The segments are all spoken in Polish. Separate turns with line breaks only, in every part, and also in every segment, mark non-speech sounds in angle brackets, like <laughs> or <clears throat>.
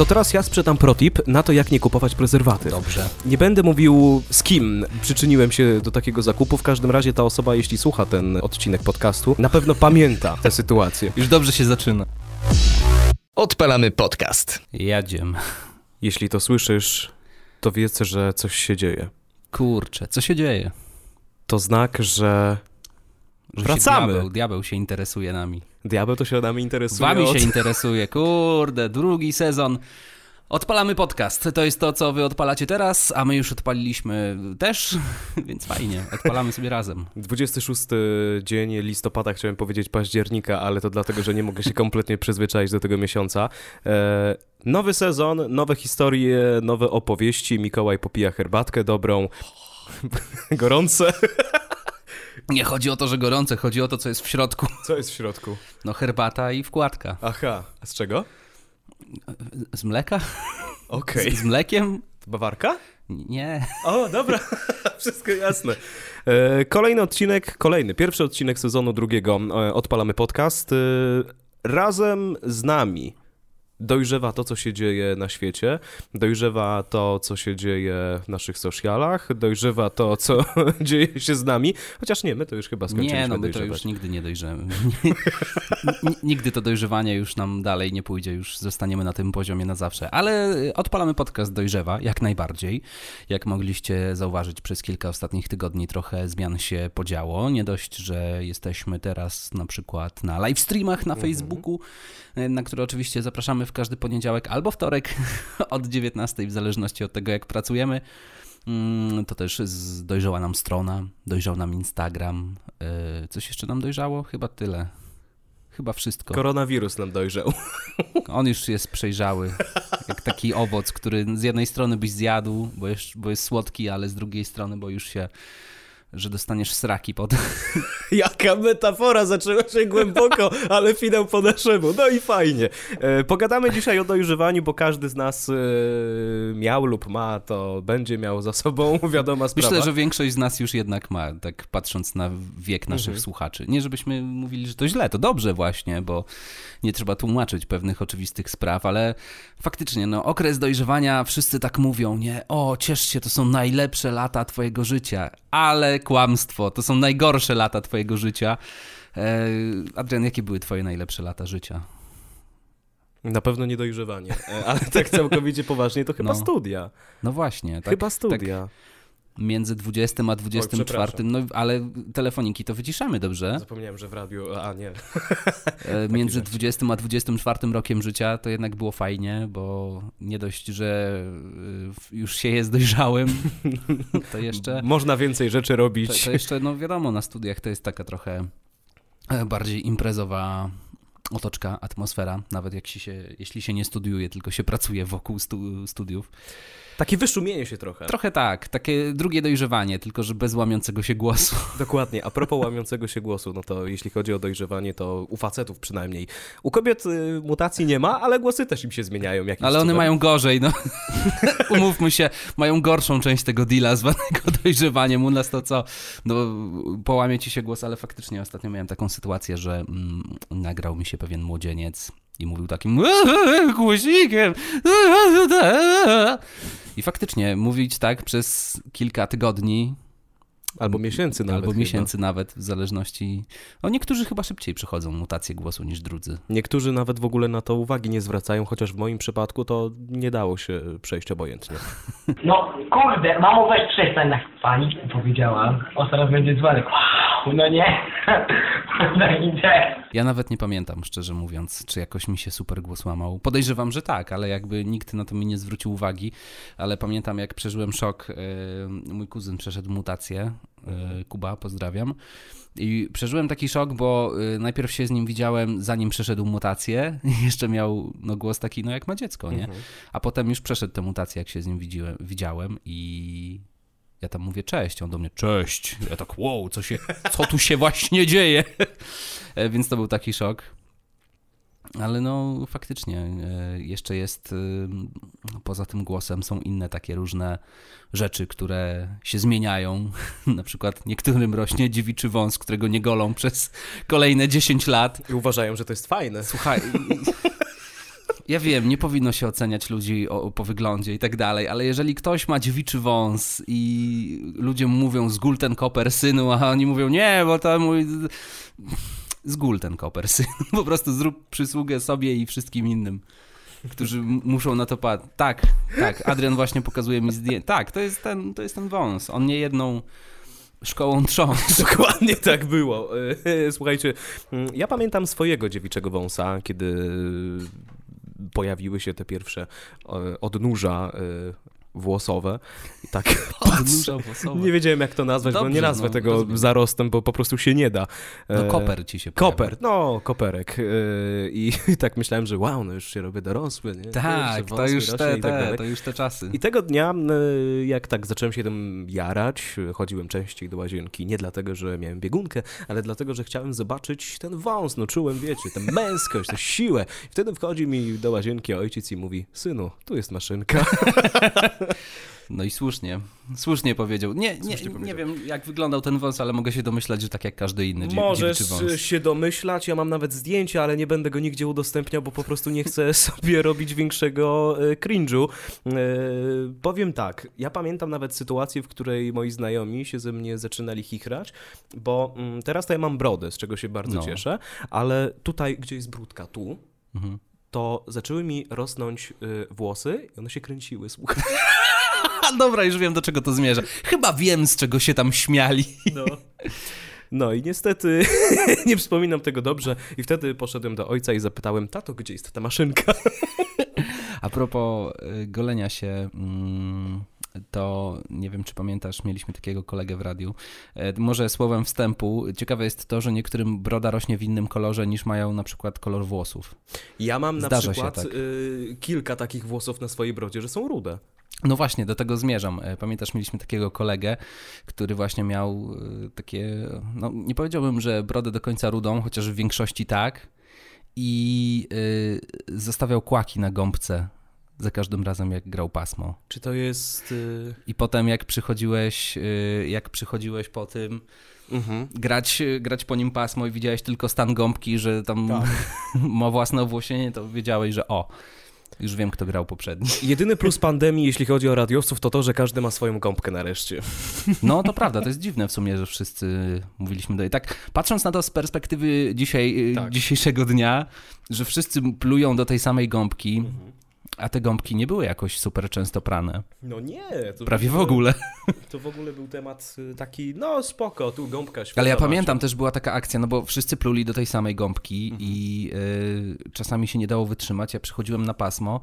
To teraz ja sprzedam protip na to, jak nie kupować prezerwatyw.
Dobrze.
Nie będę mówił z kim przyczyniłem się do takiego zakupu. W każdym razie ta osoba, jeśli słucha ten odcinek podcastu, na pewno pamięta tę sytuację.
Już dobrze się zaczyna.
Odpalamy podcast.
Jadziem.
Jeśli to słyszysz, to wiedz, że coś się dzieje.
Kurczę, co się dzieje?
To znak, że
Że
Wracamy.
Się diabeł, diabeł się interesuje nami.
Diabeł to się nami interesuje.
Wami
od...
się interesuje. Kurde, drugi sezon. Odpalamy podcast. To jest to, co wy odpalacie teraz, a my już odpaliliśmy też, <laughs> więc fajnie. Odpalamy sobie razem.
26 dzień listopada, chciałem powiedzieć października, ale to dlatego, że nie mogę się kompletnie przyzwyczaić do tego miesiąca. E, nowy sezon, nowe historie, nowe opowieści. Mikołaj popija herbatkę dobrą, <laughs> gorące.
Nie chodzi o to, że gorące, chodzi o to, co jest w środku.
Co jest w środku?
No herbata i wkładka.
Aha, a z czego?
Z mleka?
Okej.
Z, z mlekiem?
Bawarka?
Nie.
O, dobra, <laughs> wszystko jasne. E, kolejny odcinek, kolejny, pierwszy odcinek sezonu drugiego e, Odpalamy Podcast. E, razem z nami dojrzewa to, co się dzieje na świecie, dojrzewa to, co się dzieje w naszych socialach, dojrzewa to, co <laughs> dzieje się z nami, chociaż nie, my to już chyba skończyliśmy
Nie, no my to
dojrzewać.
już nigdy nie dojrzymy. <laughs> N- Nigdy to dojrzewanie już nam dalej nie pójdzie, już zostaniemy na tym poziomie na zawsze. Ale odpalamy podcast Dojrzewa, jak najbardziej. Jak mogliście zauważyć, przez kilka ostatnich tygodni trochę zmian się podziało. Nie dość, że jesteśmy teraz na przykład na live streamach na Facebooku, na które oczywiście zapraszamy w każdy poniedziałek albo wtorek <laughs> od 19, w zależności od tego, jak pracujemy. Mm, To też dojrzała nam strona, dojrzał nam Instagram. Yy, Coś jeszcze nam dojrzało? Chyba tyle. Chyba wszystko.
Koronawirus nam dojrzał. <laughs>
On już jest przejrzały. Jak taki owoc, który z jednej strony byś zjadł, bo jest, bo jest słodki, ale z drugiej strony, bo już się, że dostaniesz sraki potem. <laughs>
Jaka metafora, zaczęła się głęboko, ale finał po naszemu. No i fajnie. E, pogadamy dzisiaj o dojrzewaniu, bo każdy z nas e, miał lub ma, to będzie miał za sobą, <laughs> wiadoma sprawa.
Myślę, że większość z nas już jednak ma, tak patrząc na wiek naszych
Mhm.
słuchaczy. Nie żebyśmy mówili, że to źle, to dobrze właśnie, bo nie trzeba tłumaczyć pewnych oczywistych spraw, ale faktycznie, no okres dojrzewania, wszyscy tak mówią, nie? O, ciesz się, to są najlepsze lata twojego życia, ale kłamstwo, to są najgorsze lata twojego życia. E, Adrian, jakie były twoje najlepsze lata życia?
Na pewno nie dojrzewanie, e, ale tak całkowicie poważnie, to chyba
No.
studia.
No właśnie, tak,
chyba studia.
Między 20 a 24,
przepraszam.
no ale telefoniki to wyciszamy, dobrze?
Zapomniałem, że w radiu, a nie.
E, <laughs> Między
rzeczy.
20 a 24 rokiem życia to jednak było fajnie, bo nie dość, że y, już się jest dojrzałym, to jeszcze, <laughs>
Można więcej rzeczy
to,
robić.
to jeszcze, no wiadomo, na studiach to jest taka trochę e, bardziej imprezowa otoczka, atmosfera, nawet jak się, jeśli się nie studiuje, tylko się pracuje wokół stu, studiów.
Takie wyszumienie się trochę.
Trochę tak, takie drugie dojrzewanie, tylko że bez łamiącego się głosu. <laughs>
Dokładnie. A propos łamiącego się głosu, no to jeśli chodzi o dojrzewanie, to u facetów przynajmniej. U kobiet y, mutacji nie ma, ale głosy też im się zmieniają. jakimś
Ale one
cudem.
mają gorzej, no. <laughs> Umówmy się, mają gorszą część tego deala zwanego <laughs> dojrzewaniem. U nas to co? No, połamie ci się głos, ale faktycznie ostatnio miałem taką sytuację, że mm, nagrał mi się pewien młodzieniec i mówił takim głosikiem. I faktycznie mówić tak przez kilka tygodni
Albo miesięcy nawet.
albo
chyba.
miesięcy nawet, w zależności. O niektórzy chyba szybciej przychodzą mutacje głosu niż drudzy.
Niektórzy nawet w ogóle na to uwagi nie zwracają, chociaż w moim przypadku to nie dało się przejść obojętnie. <laughs>
No kurde, mamo weź przestań na pani powiedziała. O teraz będzie dzwonek. Wow, no nie. <laughs> No idzie.
Ja nawet nie pamiętam, szczerze mówiąc, czy jakoś mi się super głos łamał. Podejrzewam, że tak, ale jakby nikt na to mi nie zwrócił uwagi. Ale pamiętam, jak przeżyłem szok. yy, Mój kuzyn przeszedł mutację. Yy, Kuba, pozdrawiam. I przeżyłem taki szok, bo yy, najpierw się z nim widziałem, zanim przeszedł mutację. <laughs> Jeszcze miał no, głos taki, no jak ma dziecko, nie? A potem już przeszedł tę mutację, jak się z nim widziłem, widziałem i ja tam mówię cześć, on do mnie cześć. Ja tak wow, co się, co tu się właśnie dzieje? <laughs> E, Więc to był taki szok. Ale no faktycznie e, jeszcze jest, e, poza tym głosem są inne takie różne rzeczy, które się zmieniają. <laughs> Na przykład niektórym rośnie dziewiczy wąs, którego nie golą przez kolejne 10 lat.
I uważają, że to jest fajne.
Słuchaj, Ja wiem, nie powinno się oceniać ludzi o, po wyglądzie i tak dalej, ale jeżeli ktoś ma dziewiczy wąs i ludzie mówią zgól ten koper synu, a oni mówią nie, bo to mój... Zgól ten koper. <laughs> Po prostu zrób przysługę sobie i wszystkim innym, którzy muszą na to patrzeć. Tak, tak, Adrian właśnie pokazuje mi zdjęcie. Tak, to jest ten, to jest ten wąs. On nie jedną szkołą trząsł. <laughs>
Dokładnie tak było. E, Słuchajcie, ja pamiętam swojego dziewiczego wąsa, kiedy pojawiły się te pierwsze e, odnóża e, włosowe. I tak <laughs> patrzę. Nie wiedziałem jak to nazwać, bo
Dobrze,
nie nazwę
no,
tego
rozumiem.
zarostem, bo po prostu się nie da.
No
E,
koper ci się pojawił.
Koper, no koperek. E, I <laughs> tak myślałem, że wow, no już się robię dorosły, nie?
Tak, to już
rośnie
te,
tak
te, to już te czasy.
I tego dnia, e, jak tak zacząłem się tym jarać, chodziłem częściej do łazienki, nie dlatego, że miałem biegunkę, ale dlatego, że chciałem zobaczyć ten wąs, no czułem, wiecie, tę męskość, tę siłę. I wtedy wchodzi mi do łazienki ojciec i mówi, synu, tu jest maszynka. <laughs>
No i słusznie, słusznie powiedział. Nie, nie,
Słusznie
nie
powiedział.
wiem jak wyglądał ten wąs, ale mogę się domyślać, że tak jak każdy inny
Możesz
wąs.
się domyślać, ja mam nawet zdjęcia, ale nie będę go nigdzie udostępniał, bo po prostu nie chcę <laughs> sobie robić większego e, cringe'u. E, powiem tak, ja pamiętam nawet sytuację, w której moi znajomi się ze mnie zaczynali chichrać, bo mm, teraz to ja mam brodę, z czego się bardzo
No.
cieszę, ale tutaj, gdzie jest brudka, tu,
Mhm.
to zaczęły mi rosnąć e, włosy i one się kręciły, słuchaj. <laughs> <laughs>
Dobra, już wiem do czego to zmierza. Chyba wiem z czego się tam śmiali.
No. No i niestety <laughs> nie wspominam tego dobrze i wtedy poszedłem do ojca i zapytałem, tato, gdzie jest ta maszynka? <laughs>
A propos y, golenia się, mm, to nie wiem, czy pamiętasz, mieliśmy takiego kolegę w radiu. E, Może słowem wstępu, ciekawe jest to, że niektórym broda rośnie w innym kolorze niż mają na przykład kolor włosów.
Ja mam na
Zdarza się
przykład
tak.
y, kilka takich włosów na swojej brodzie, że są rude.
No właśnie, do tego zmierzam. E, Pamiętasz, mieliśmy takiego kolegę, który właśnie miał e, takie, no nie powiedziałbym, że brodę do końca rudą, chociaż w większości tak. I y, zostawiał kłaki na gąbce za każdym razem, jak grał pasmo.
Czy to jest... Y...
I potem jak przychodziłeś, y, jak przychodziłeś po tym
Mhm.
grać, grać po nim pasmo i widziałeś tylko stan gąbki, że tam
Tak. <laughs>
ma własne owłosienie, to wiedziałeś, że o, już wiem, kto grał poprzedni.
Jedyny plus pandemii, jeśli chodzi o radiowców, to to, że każdy ma swoją gąbkę nareszcie.
No to prawda, to jest dziwne w sumie, że wszyscy mówiliśmy do... Tak patrząc na to z perspektywy dzisiaj, y,
Tak.
dzisiejszego dnia, że wszyscy plują do tej samej gąbki,
Mhm.
A te gąbki nie były jakoś super często prane.
No nie. To
Prawie w ogóle.
To w ogóle był temat y, taki, no spoko, tu gąbka świetna.
Ale ja pamiętam, też była taka akcja, no bo wszyscy pluli do tej samej gąbki
Mhm.
i y, czasami się nie dało wytrzymać. Ja przychodziłem na pasmo,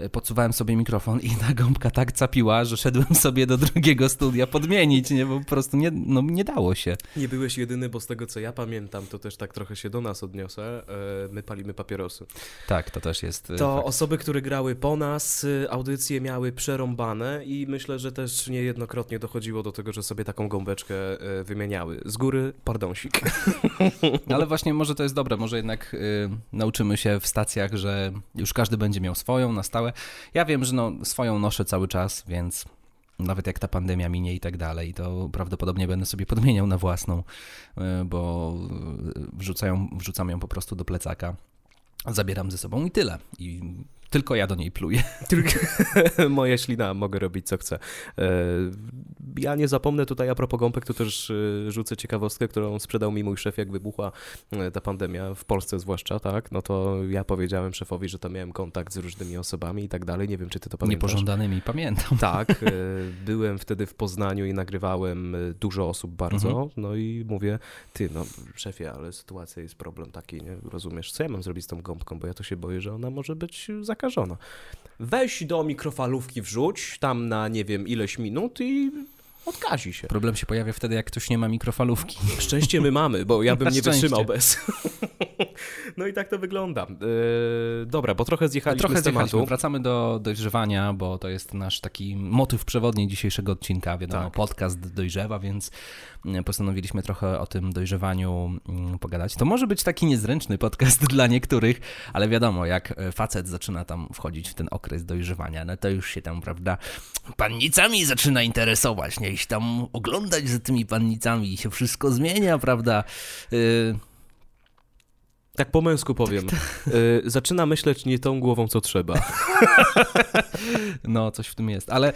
y, podsuwałem sobie mikrofon i ta gąbka tak capiła, że szedłem sobie do drugiego studia podmienić, nie? Bo po prostu nie, no, nie dało się.
Nie byłeś jedyny, bo z tego co ja pamiętam, to też tak trochę się do nas odniosę, e, my palimy papierosy.
Tak, to też jest... y,
To
fakt.
osoby, które grały po nas, y, audycje miały przerąbane i myślę, że też niejednokrotnie dochodziło do tego, że sobie taką gąbeczkę e, wymieniały. Z góry, pardonsik. <laughs>
Ale właśnie może to jest dobre, może jednak y, nauczymy się w stacjach, że już każdy będzie miał swoją na stałe. Ja wiem, że no, swoją noszę cały czas, więc nawet jak ta pandemia minie i tak dalej, to prawdopodobnie będę sobie podmieniał na własną, y, bo y, wrzucają, wrzucam ją po prostu do plecaka, zabieram ze sobą i tyle. I tylko ja do niej pluję. <laughs>
Tylko <laughs> moja ślina, mogę robić co chcę. E, Ja nie zapomnę tutaj a propos gąbek, to też e, rzucę ciekawostkę, którą sprzedał mi mój szef, jak wybuchła e, ta pandemia, w Polsce zwłaszcza, tak? No to ja powiedziałem szefowi, że to miałem kontakt z różnymi osobami i tak dalej. Nie wiem, czy ty to pamiętasz.
Niepożądanymi, pamiętam. <laughs>
Tak, byłem wtedy w Poznaniu i nagrywałem dużo osób bardzo,
Mhm.
no i mówię, ty, no szefie, ale sytuacja jest problem taki, nie? Rozumiesz, co ja mam zrobić z tą gąbką, bo ja to się boję, że ona może być zakażona. Weź do mikrofalówki wrzuć, tam na nie wiem ileś minut i odkazi się.
Problem się pojawia wtedy, jak ktoś nie ma mikrofalówki. <laughs>
Szczęście my mamy, bo ja bym
Na
nie
szczęście.
wytrzymał bez. <laughs> No i tak to wygląda. E, dobra, bo trochę zjechaliśmy
Trochę
z tematu.
zjechaliśmy. Wracamy do dojrzewania, bo to jest nasz taki motyw przewodni dzisiejszego odcinka. Wiadomo,
Tak.
podcast dojrzewa, więc mm, postanowiliśmy trochę o tym dojrzewaniu mm, pogadać. To może być taki niezręczny podcast <laughs> dla niektórych, ale wiadomo, jak e, facet zaczyna tam wchodzić w ten okres dojrzewania, no to już się tam, prawda, pannicami zaczyna interesować, nie? Się tam oglądać za tymi pannicami i się wszystko zmienia, prawda? Y,
Tak po męsku powiem. Y, zaczyna myśleć nie tą głową, co trzeba. <laughs>
No, coś w tym jest. Ale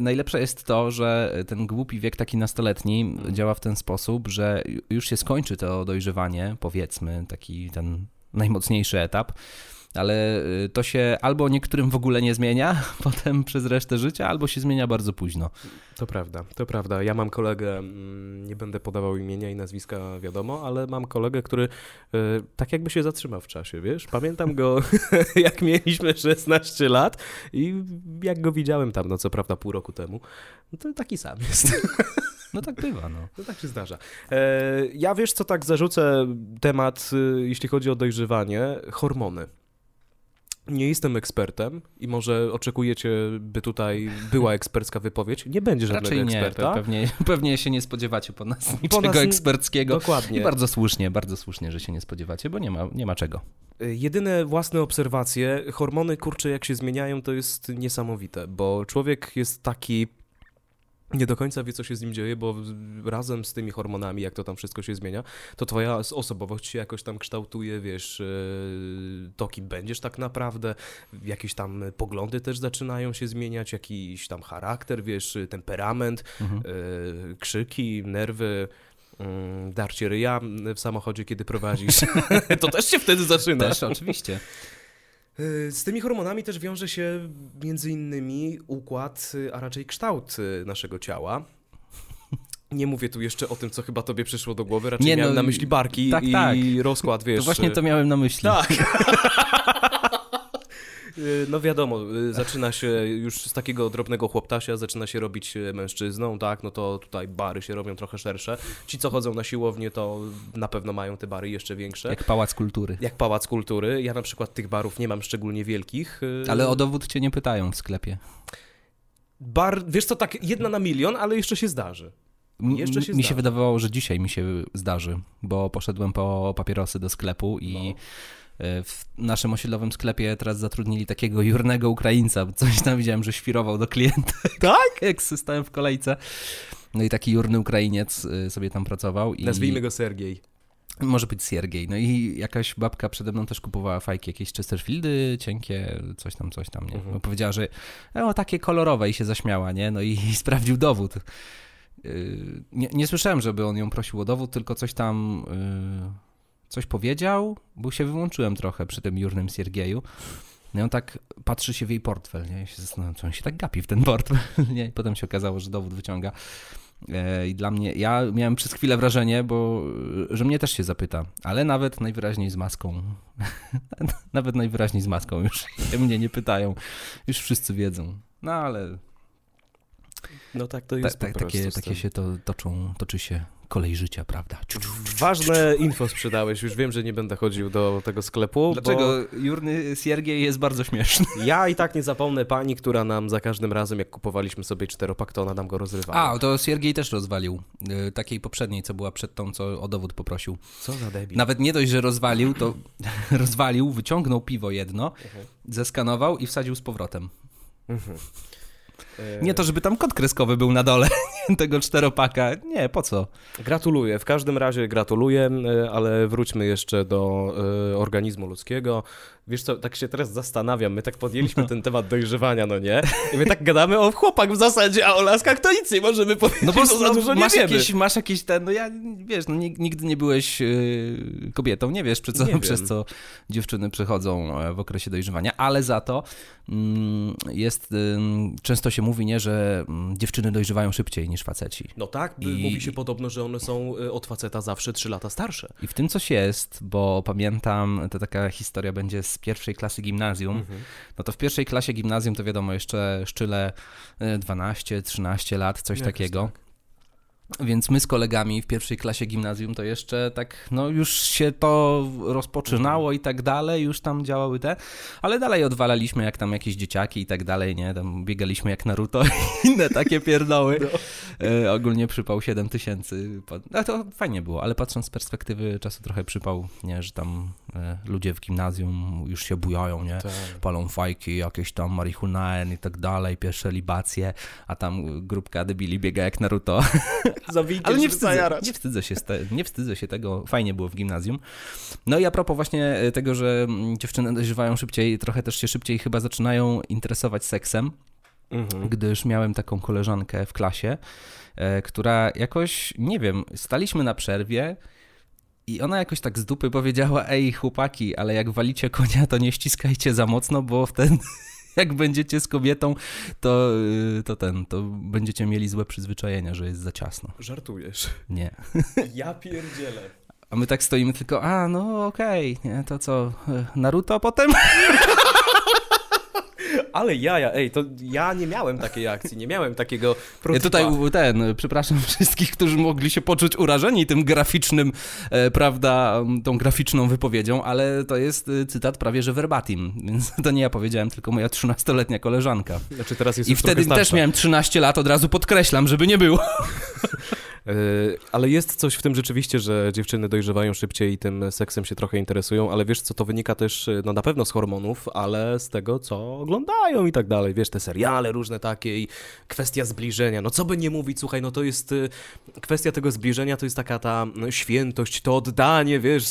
najlepsze jest to, że ten głupi wiek taki nastoletni działa w ten sposób, że już się skończy to dojrzewanie, powiedzmy, taki ten najmocniejszy etap ale y, to się albo niektórym w ogóle nie zmienia <laughs> potem przez resztę życia, albo się zmienia bardzo późno.
To prawda, to prawda. Ja mam kolegę, mm, nie będę podawał imienia i nazwiska, wiadomo, ale mam kolegę, który y, tak jakby się zatrzymał w czasie, wiesz? Pamiętam go, <laughs> jak mieliśmy 16 lat i jak go widziałem tam, no co prawda pół roku temu, no to taki sam jest. <laughs>
No tak bywa, no.
No tak się zdarza. E, ja wiesz co, tak zarzucę temat, y, jeśli chodzi o dojrzewanie, hormony. Nie jestem ekspertem i może oczekujecie, by tutaj była ekspercka wypowiedź. Nie będzie żadnego
Raczej nie,
eksperta.
Pewnie, <laughs> pewnie się nie spodziewacie po nas niczego po nas eksperckiego.
Dokładnie.
I bardzo słusznie, bardzo słusznie, że się nie spodziewacie, bo nie ma, nie ma czego.
Y, jedyne własne obserwacje, hormony kurcze jak się zmieniają, to jest niesamowite, bo człowiek jest taki nie do końca wie, co się z nim dzieje, bo razem z tymi hormonami, jak to tam wszystko się zmienia, to twoja osobowość się jakoś tam kształtuje, wiesz, e, to kim będziesz tak naprawdę, jakieś tam poglądy też zaczynają się zmieniać, jakiś tam charakter, wiesz, temperament, mhm. E, krzyki, nerwy, mm, darcie ryja w samochodzie, kiedy prowadzisz. <laughs> to też się wtedy zaczyna.
Też, oczywiście.
Y, z tymi hormonami też wiąże się między innymi układ, y, a raczej kształt y, naszego ciała. Nie mówię tu jeszcze o tym, co chyba tobie przyszło do głowy, raczej nie, miałem no, na myśli barki tak, i tak. rozkład, wiesz.
To właśnie to miałem na myśli.
Tak. <laughs> Y, no wiadomo, y, zaczyna się już z takiego drobnego chłoptasia, zaczyna się robić y, mężczyzną, tak, no to tutaj bary się robią trochę szersze. Ci, co chodzą na siłownię, to na pewno mają te bary jeszcze większe.
Jak pałac kultury.
Jak pałac kultury. Ja na przykład tych barów nie mam szczególnie wielkich.
Ale o dowód cię nie pytają w sklepie.
Bar, wiesz co, tak jedna na milion, ale jeszcze się zdarzy. Jeszcze się
mi zdarzy. się wydawało, że dzisiaj mi się zdarzy, bo poszedłem po papierosy do sklepu i no w naszym osiedlowym sklepie teraz zatrudnili takiego jurnego Ukraińca, coś tam widziałem, że świrował do klienta. <laughs>
Tak?
Jak stałem w kolejce. No i taki jurny Ukrainiec e, sobie tam pracował. I...
Nazwijmy go Sergiej.
Może być Siergiej. No i jakaś babka przede mną też kupowała fajki, jakieś Chesterfieldy cienkie, coś tam, coś tam, nie? Mhm. No powiedziała, że o, takie kolorowe i się zaśmiała, nie? No i, i <laughs> sprawdził dowód. Yy, nie, nie, słyszałem, żeby on ją prosił o dowód, tylko coś tam... Yy coś powiedział, bo się wyłączyłem trochę przy tym jurnym Siergieju. No i on tak patrzy się w jej portfel, nie? I się zastanawiam, co on się tak gapi w ten portfel, <laughs> nie? I potem się okazało, że dowód wyciąga. E, I dla mnie, ja miałem przez chwilę wrażenie, bo, że mnie też się zapyta, ale nawet najwyraźniej z maską. <laughs> nawet najwyraźniej z maską już mnie nie pytają. Już wszyscy wiedzą. No ale.
No tak to jest. Ta,
ta, takie, takie się to toczą, toczy się kolej życia, prawda?
Ważne info sprzedałeś, już wiem, że nie będę chodził do tego sklepu.
Dlaczego bo... Jurny Siergiej jest bardzo śmieszny?
Ja i tak nie zapomnę pani, która nam za każdym razem, jak kupowaliśmy sobie czteropak, to ona nam go rozrywała.
A, to Siergiej też rozwalił. Y, takiej poprzedniej, co była przed tą, co o dowód poprosił.
Co za debil.
Nawet nie dość, że rozwalił, to <laughs> rozwalił, wyciągnął piwo jedno, uh-huh. zeskanował i wsadził z powrotem. Uh-huh. Nie to, żeby tam kod kreskowy był na dole <laughs> tego czteropaka. Nie, po co?
Gratuluję. W każdym razie gratuluję, e, ale wróćmy jeszcze do e, organizmu ludzkiego. Wiesz co, tak się teraz zastanawiam, my tak podjęliśmy <laughs> ten temat dojrzewania, no nie? I my tak gadamy o chłopak w zasadzie, a o laskach to nic nie możemy powiedzieć, no bo za dużo
masz
nie
jakieś, Masz jakieś ten, no ja, wiesz, no nigdy nie byłeś yy, kobietą, nie wiesz, przez co, <laughs> przez co dziewczyny przechodzą w okresie dojrzewania, ale za to yy, jest, yy, często się mówi, nie, że mm, dziewczyny dojrzewają szybciej niż faceci.
No tak, I... mówi się podobno, że one są y, od faceta zawsze 3 lata starsze.
I w tym coś jest, bo pamiętam, to taka historia będzie z pierwszej klasy gimnazjum. Mhm. No to w pierwszej klasie gimnazjum to wiadomo, jeszcze szczyle 12-13 y, lat, coś takiego. Tak. Więc my z kolegami w pierwszej klasie gimnazjum to jeszcze tak, no już się to rozpoczynało i tak dalej, już tam działały te, ale dalej odwalaliśmy jak tam jakieś dzieciaki i tak dalej, nie, tam biegaliśmy jak Naruto i <laughs> inne takie pierdoły. No. E, ogólnie przypał 7 tysięcy, no to fajnie było, ale patrząc z perspektywy czasu trochę przypał, nie, że tam e, ludzie w gimnazjum już się bujają, nie, tak. palą fajki, jakieś tam marihuanę i tak dalej, pierwsze libacje, a tam grupka debili biega jak Naruto <laughs> <laughs>
Za winkiem,
Ale nie wstydzę, nie, wstydzę się, nie wstydzę się tego, fajnie było w gimnazjum. No i a propos właśnie e, tego, że mm, dziewczyny dojrzewają szybciej, trochę też się szybciej chyba zaczynają interesować seksem,
Mhm.
gdyż miałem taką koleżankę w klasie, e, która jakoś, nie wiem, staliśmy na przerwie i ona jakoś tak z dupy powiedziała, ej chłopaki, ale jak walicie konia, to nie ściskajcie za mocno, bo wtedy jak będziecie z kobietą, to, y, to ten, to będziecie mieli złe przyzwyczajenia, że jest za ciasno.
Żartujesz.
Nie. <laughs>
Ja pierdzielę.
A my tak stoimy tylko, a no okej, nie, to co, e, Naruto potem? <laughs>
Ale jaja, ej, to ja nie miałem takiej akcji, nie miałem takiego
Ja
prototypa.
tutaj ten, przepraszam <laughs> wszystkich, którzy mogli się poczuć urażeni tym graficznym, e, prawda, tą graficzną wypowiedzią, ale to jest e, cytat prawie że verbatim, więc <laughs> to nie ja powiedziałem, tylko moja 13-letnia koleżanka.
Znaczy teraz jest
I wtedy też miałem 13 lat, od razu podkreślam, żeby nie było. <laughs>
E, Ale jest coś w tym rzeczywiście, że dziewczyny dojrzewają szybciej i tym seksem się trochę interesują, ale wiesz co, to wynika też e, no na pewno z hormonów, ale z tego, co oglądają i tak dalej. Wiesz, te seriale różne takie i kwestia zbliżenia. No co by nie mówić, słuchaj, no to jest e, kwestia tego zbliżenia, to jest taka ta no, świętość, to oddanie, wiesz,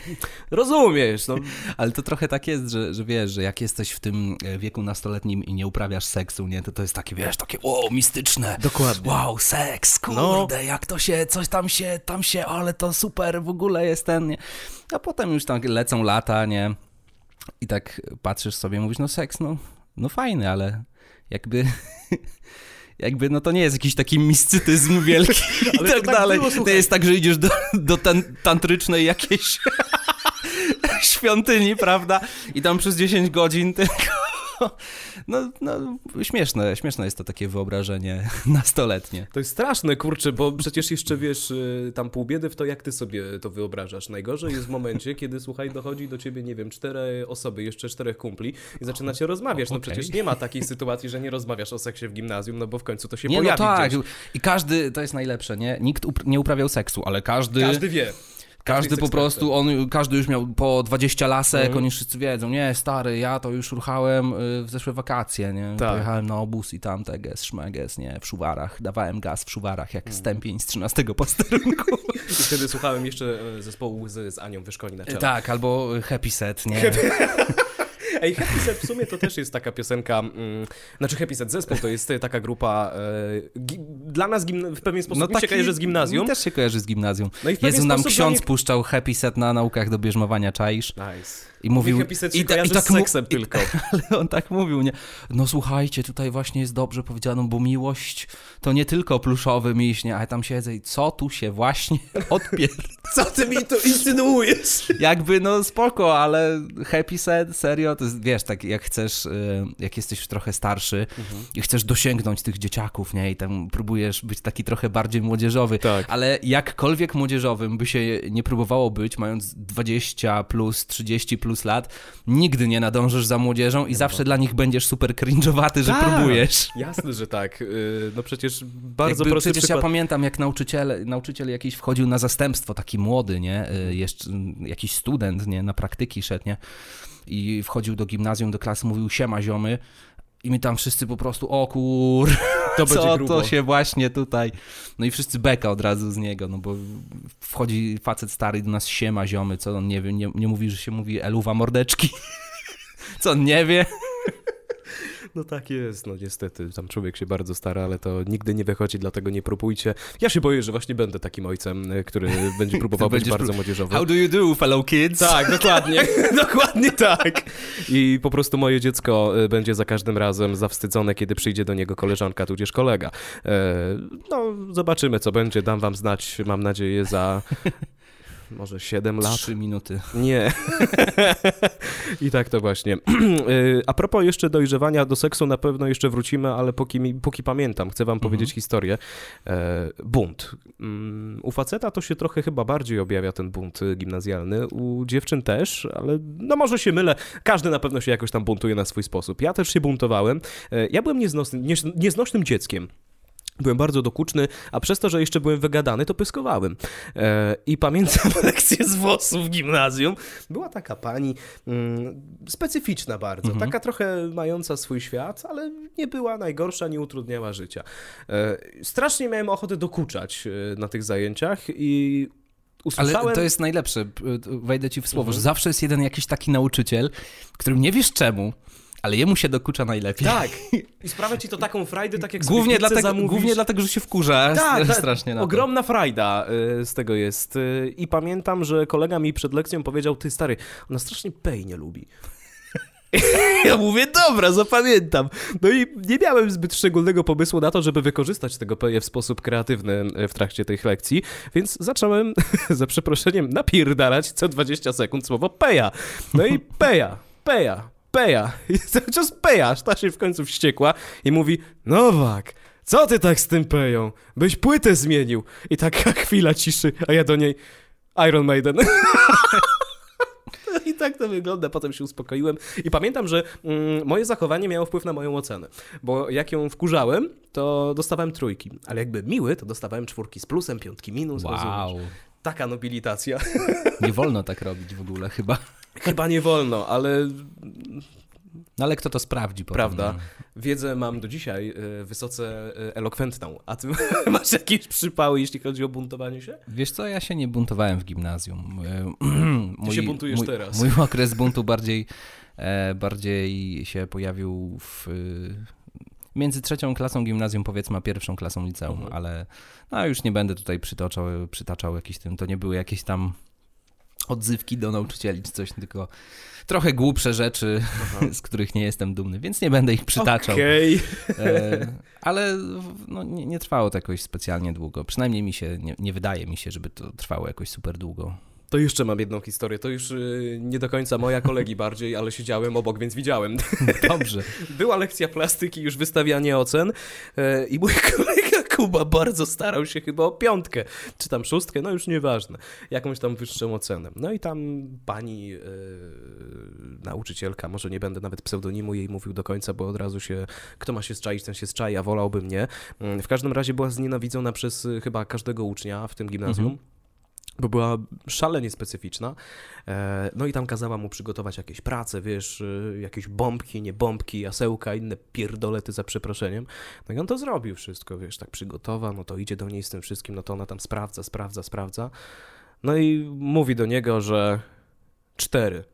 <laughs> rozumiesz, no. <laughs>
Ale to trochę tak jest, że, że wiesz, że jak jesteś w tym wieku nastoletnim i nie uprawiasz seksu, nie, to to jest takie, wiesz, takie, o, mistyczne.
Dokładnie.
Wow, seks, kurde,
No.
Jak to się, coś tam się, tam się, ale to super, w ogóle jest ten, nie. A potem już tam lecą lata, nie. I tak patrzysz sobie, mówisz, no seks, no, no fajny, ale jakby... <laughs> Jakby, no to nie jest jakiś taki miscytyzm wielki <laughs> i
Ale
tak
tak
dalej.
było,
jest tak, że idziesz do, do tan tantrycznej jakiejś <laughs> świątyni, prawda? I tam przez 10 godzin tylko... No, no, śmieszne, śmieszne jest to takie wyobrażenie <laughs> nastoletnie.
To jest straszne, kurczę, bo przecież jeszcze wiesz, y, tam pół biedy w to, jak ty sobie to wyobrażasz. Najgorzej jest w momencie, kiedy, słuchaj, dochodzi do ciebie, nie wiem, cztery osoby, jeszcze czterech kumpli i zaczynacie rozmawiać. No
Okej.
przecież nie ma takiej sytuacji, że nie rozmawiasz o seksie w gimnazjum, no bo w końcu to się
Nie, no
pojawi
tak.
gdzieś.
I każdy, to jest najlepsze, nie? Nikt up- nie uprawiał seksu, ale każdy...
Każdy wie.
Każdy po prostu, on, każdy już miał po 20 lasek,
Mhm.
oni wszyscy wiedzą, nie, stary, ja to już ruchałem y, w zeszłe wakacje, nie,
Tak.
pojechałem na obóz i tam teges, szmeges, nie, w szuwarach, dawałem gaz w szuwarach, jak stępień z 13 posterunku. <laughs>
I wtedy słuchałem jeszcze e, zespołu z, z Anią Wyszkoni na czele.
tak, albo Happy Set, nie, <laughs>
Ej, Happy Set w sumie to też jest taka piosenka, mm, znaczy Happy Set zespół to jest taka grupa, e, gi, dla nas gimna, w pewien sposób mi się kojarzy z gimnazjum.
Też się kojarzy z gimnazjum.
No i
Jezu, nam ksiądz
nich-
puszczał Happy Set na naukach do bierzmowania, czaisz?
Nice.
I mówił...
Mi Happy Set się
i ta- i tak
z
mu-
seksem
i-
tylko. <laughs>
Ale on tak mówił, nie? No słuchajcie, tutaj właśnie jest dobrze powiedziano, bo miłość to nie tylko pluszowy miś, nie? Ale tam siedzę i co tu się właśnie <laughs> odpier...
Co ty mi tu insynuujesz?
Jakby, no spoko, ale happy set, serio, to wiesz, tak jak chcesz, y, jak jesteś już trochę starszy
Mhm.
i chcesz dosięgnąć tych dzieciaków, nie? I tam próbujesz być taki trochę bardziej młodzieżowy.
Tak.
Ale jakkolwiek młodzieżowym by się nie próbowało być, mając 20 plus, 30 plus lat, nigdy nie nadążysz za młodzieżą i zawsze dla nich będziesz super cringe'owaty, że
Tak.
próbujesz.
Jasne, że tak. Yy, No przecież <laughs> bardzo
Jakby przecież
przykład.
ja pamiętam, jak nauczyciel, nauczyciel jakiś wchodził na zastępstwo, taki młody, nie? Y, Jeszcze mm, jakiś student, nie? Na praktyki szedł, nie? I wchodził do gimnazjum, do klasy, mówił siema ziomy. I my tam wszyscy po prostu, o kur, <laughs>
To będzie
co
grubo.
to się właśnie tutaj... No i wszyscy beka od razu z niego, no bo wchodzi facet stary do nas siema ziomy, co on nie wie, nie, nie mówi, że się mówi eluwa mordeczki. <laughs> Co on nie wie?
No tak jest, no niestety. Tam człowiek się bardzo stara, ale to nigdy nie wychodzi, dlatego nie próbujcie. Ja się boję, że właśnie będę takim ojcem, y, który <laughs> będzie próbował być bardzo
prób-
młodzieżowy.
How do you do, fellow kids?
Tak, dokładnie. <laughs> <laughs> dokładnie tak. I po prostu moje dziecko y, będzie za każdym razem zawstydzone, kiedy przyjdzie do niego koleżanka, tudzież kolega. E, No, zobaczymy, co będzie. Dam wam znać, mam nadzieję, za może 7 lat.
Trzy minuty.
Nie. <laughs> I tak to właśnie. <clears throat> Y, A propos jeszcze dojrzewania do seksu, na pewno jeszcze wrócimy, ale póki, póki pamiętam, chcę wam powiedzieć historię. E, Bunt. Mm, U faceta to się trochę chyba bardziej objawia ten bunt gimnazjalny, u dziewczyn też, ale no może się mylę. Każdy na pewno się jakoś tam buntuje na swój sposób. Ja też się buntowałem. E, Ja byłem nieznosny, niez- nieznośnym dzieckiem. Byłem bardzo dokuczny, a przez to, że jeszcze byłem wygadany, to pyskowałem. E, I pamiętam <laughs> lekcję z włosów w gimnazjum. Była taka pani mm, specyficzna bardzo, taka trochę mająca swój świat, ale nie była najgorsza, nie utrudniała życia. E, strasznie miałem ochotę dokuczać e, na tych zajęciach i usłyszałem...
Ale to jest najlepsze, wejdę ci w słowo, że zawsze jest jeden jakiś taki nauczyciel, którym nie wiesz czemu, ale jemu się dokucza najlepiej.
Tak, <laughs> i sprawia ci to taką frajdę, tak jak
Głównie dlatego,
zamówisz.
głównie dlatego, że się wkurza
Tak, tak.
strasznie na to.
Ogromna frajda y, z tego jest. Y, I pamiętam, że kolega mi przed lekcją powiedział, ty stary, ona strasznie pej nie lubi. <laughs> Ja mówię, dobra, zapamiętam. No i nie miałem zbyt szczególnego pomysłu na to, żeby wykorzystać tego peje w sposób kreatywny y, w trakcie tych lekcji, więc zacząłem, <laughs> za przeproszeniem, napierdalać co 20 sekund słowo peja. No i peja, peja, peja. <laughs> I cały czas peja, aż ta się w końcu wściekła i mówi, Nowak, co ty tak z tym peją? Byś płytę zmienił. I taka <laughs> chwila ciszy, a ja do niej Iron Maiden. <laughs> I tak to wygląda, potem się uspokoiłem. I pamiętam, że mm, moje zachowanie miało wpływ na moją ocenę, bo jak ją wkurzałem, to dostawałem trójki, ale jakby miły, to dostawałem czwórki z plusem, piątki minus,
Wow,
rozumiesz? Taka nobilitacja. <laughs>
nie wolno tak robić w ogóle chyba.
Chyba nie wolno, ale
No ale kto to sprawdzi potem?
Prawda.
no?
Wiedzę mam do dzisiaj y, wysoce y, elokwentną. A ty <laughs> masz jakieś przypały, jeśli chodzi o buntowanie się?
Wiesz co, ja się nie buntowałem w gimnazjum. <clears throat> Mój,
się buntujesz
mój,
teraz.
Mój okres buntu bardziej, e, bardziej się pojawił w, y, między trzecią klasą gimnazjum, powiedzmy, a pierwszą klasą liceum,
Mhm.
ale no, już nie będę tutaj przytaczał, przytaczał jakiś tym, to nie były jakieś tam odzywki do nauczycieli czy coś, tylko trochę głupsze rzeczy, <laughs> z których nie jestem dumny, więc nie będę ich przytaczał.
Okej.
E, ale no, nie, nie trwało to jakoś specjalnie długo. Przynajmniej mi się, nie, nie wydaje mi się, żeby to trwało jakoś super długo.
To jeszcze mam jedną historię. To już y, nie do końca moja kolegi bardziej, ale siedziałem obok, więc widziałem. <laughs>
Dobrze.
Była lekcja plastyki, już wystawianie ocen e, i mój <laughs> kolega Kuba bardzo starał się chyba o piątkę, czy tam szóstkę, no już nieważne, jakąś tam wyższą ocenę. No i tam pani e, nauczycielka, może nie będę nawet pseudonimu jej mówił do końca, bo od razu się, kto ma się zczaić, ten się zczai, a wolałby mnie. Mm, W każdym razie była znienawidzona przez y, chyba każdego ucznia w tym gimnazjum. Bo była szalenie specyficzna. E, No i tam kazała mu przygotować jakieś prace, wiesz, y, jakieś bombki, nie bombki, jasełka, inne pierdolety za przeproszeniem. No i on to zrobił wszystko, wiesz, tak przygotował, no to idzie do niej z tym wszystkim, no to ona tam sprawdza, sprawdza, sprawdza. No i mówi do niego, że cztery.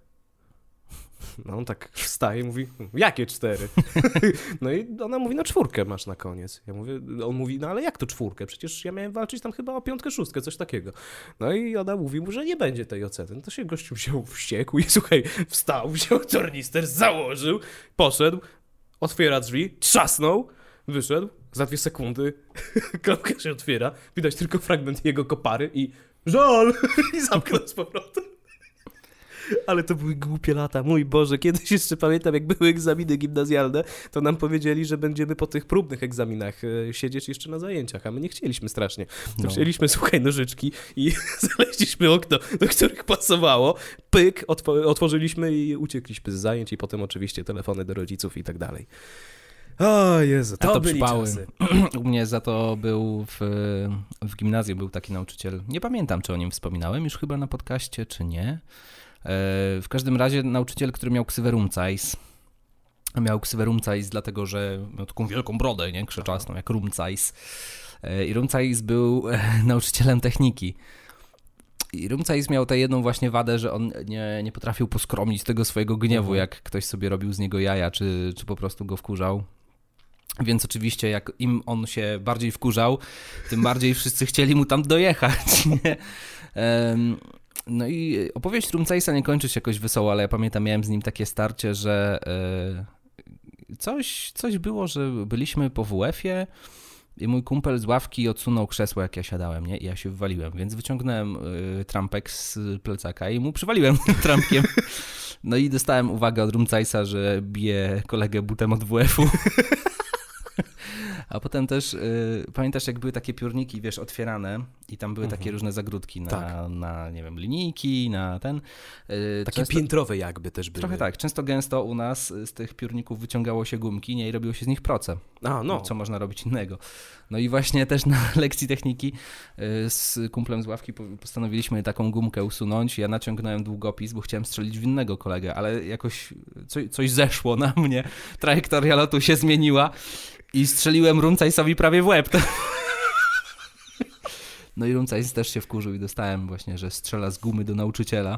No on tak wstaje i mówi, jakie cztery? <laughs> No i ona mówi, no czwórkę masz na koniec. Ja mówię, on mówi, no ale jak to czwórkę? Przecież ja miałem walczyć tam chyba o piątkę, szóstkę, coś takiego. No i ona mówi mu, że nie będzie tej oceny. No to się gościu wziął wściekł i słuchaj, wstał, wziął tornister, założył, poszedł, otwiera drzwi, trzasnął, wyszedł, za dwie sekundy <laughs> klamka się otwiera, widać tylko fragment jego kopary i żal! <laughs> I zamknął z powrotem. Ale to były głupie lata, mój Boże, kiedyś jeszcze pamiętam, jak były egzaminy gimnazjalne, to nam powiedzieli, że będziemy po tych próbnych egzaminach e, siedzieć jeszcze na zajęciach, a my nie chcieliśmy strasznie. To
No.
Wzięliśmy, słuchaj, nożyczki i <laughs> znaleźliśmy okno, do których pasowało, pyk, otw- otworzyliśmy i uciekliśmy z zajęć i potem oczywiście telefony do rodziców i tak dalej. O Jezu, to,
to
byli
przypały.
czasy. <clears throat>
U mnie za to był w, w gimnazjum był taki nauczyciel. Nie pamiętam, czy o nim wspominałem już chyba na podcaście, czy nie. E, W każdym razie nauczyciel, który miał ksywę Rumcajs. Miał ksywę Rumcajs dlatego, że miał taką wielką brodę, nie? Krzeczasną, jak Rumcajs. E, I Rumcajs był e, <laughs> nauczycielem techniki. I Rumcajs miał tę jedną właśnie wadę, że on nie, nie potrafił poskromić tego swojego gniewu,
Mhm.
jak ktoś sobie robił z niego jaja, czy, czy po prostu go wkurzał. Więc oczywiście, jak im on się bardziej wkurzał, tym bardziej wszyscy chcieli mu tam dojechać. <laughs> Nie? No i opowieść Rumcajsa nie kończy się jakoś wesoło, ale ja pamiętam, miałem z nim takie starcie, że e, coś, coś było, że byliśmy po WF-ie i mój kumpel z ławki odsunął krzesło, jak ja siadałem, nie? I ja się wywaliłem, więc wyciągnąłem y, trampek z plecaka i mu przywaliłem <laughs> trampkiem. No i dostałem uwagę od Rumcajsa, że bije kolegę butem od WF-u. <laughs> A potem też, y, pamiętasz jak były takie piórniki, wiesz, otwierane i tam były takie różne zagródki na,
Tak.
na, nie wiem, linijki, na ten. y,
Takie
często-
piętrowe jakby też były.
Trochę tak. Często gęsto u nas z tych piórników wyciągało się gumki nie, i robiło się z nich proce.
A, no.
Co można robić innego. No i właśnie też na <laughs> lekcji techniki y, z kumplem z ławki po- postanowiliśmy taką gumkę usunąć. Ja naciągnąłem długopis, bo chciałem strzelić w innego kolegę, ale jakoś coś, coś zeszło na mnie. Trajektoria lotu się zmieniła i strzeliłem Rumcajsowi prawie w łeb. No i Rumcajs też się wkurzył i dostałem właśnie, że strzela z gumy do nauczyciela.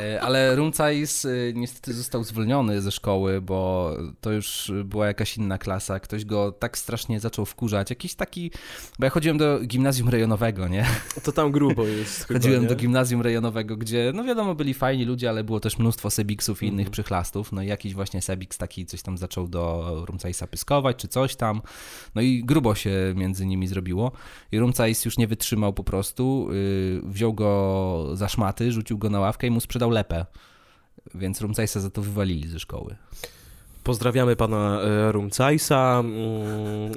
E, Ale Rumcajs y, niestety został zwolniony ze szkoły, bo to już była jakaś inna klasa. Ktoś go tak strasznie zaczął wkurzać. Jakiś taki. Bo ja chodziłem do gimnazjum rejonowego, nie?
To tam grubo jest chyba,
Chodziłem
nie?
do gimnazjum rejonowego, gdzie, no wiadomo, byli fajni ludzie, ale było też mnóstwo sebiksów i innych
Mhm.
przychlastów. No i jakiś właśnie sebiks taki coś tam zaczął do Rumcajsa pyskować, czy coś tam. No i grubo się między nimi zrobiło. I Rumcajs już nie wytrzymał po prostu. Yy, wziął go za szmaty, rzucił go na ławkę i mu sprzedał lepę. Więc Rumcajsa za to wywalili ze szkoły.
Pozdrawiamy pana e, Rumcajsa. Mm,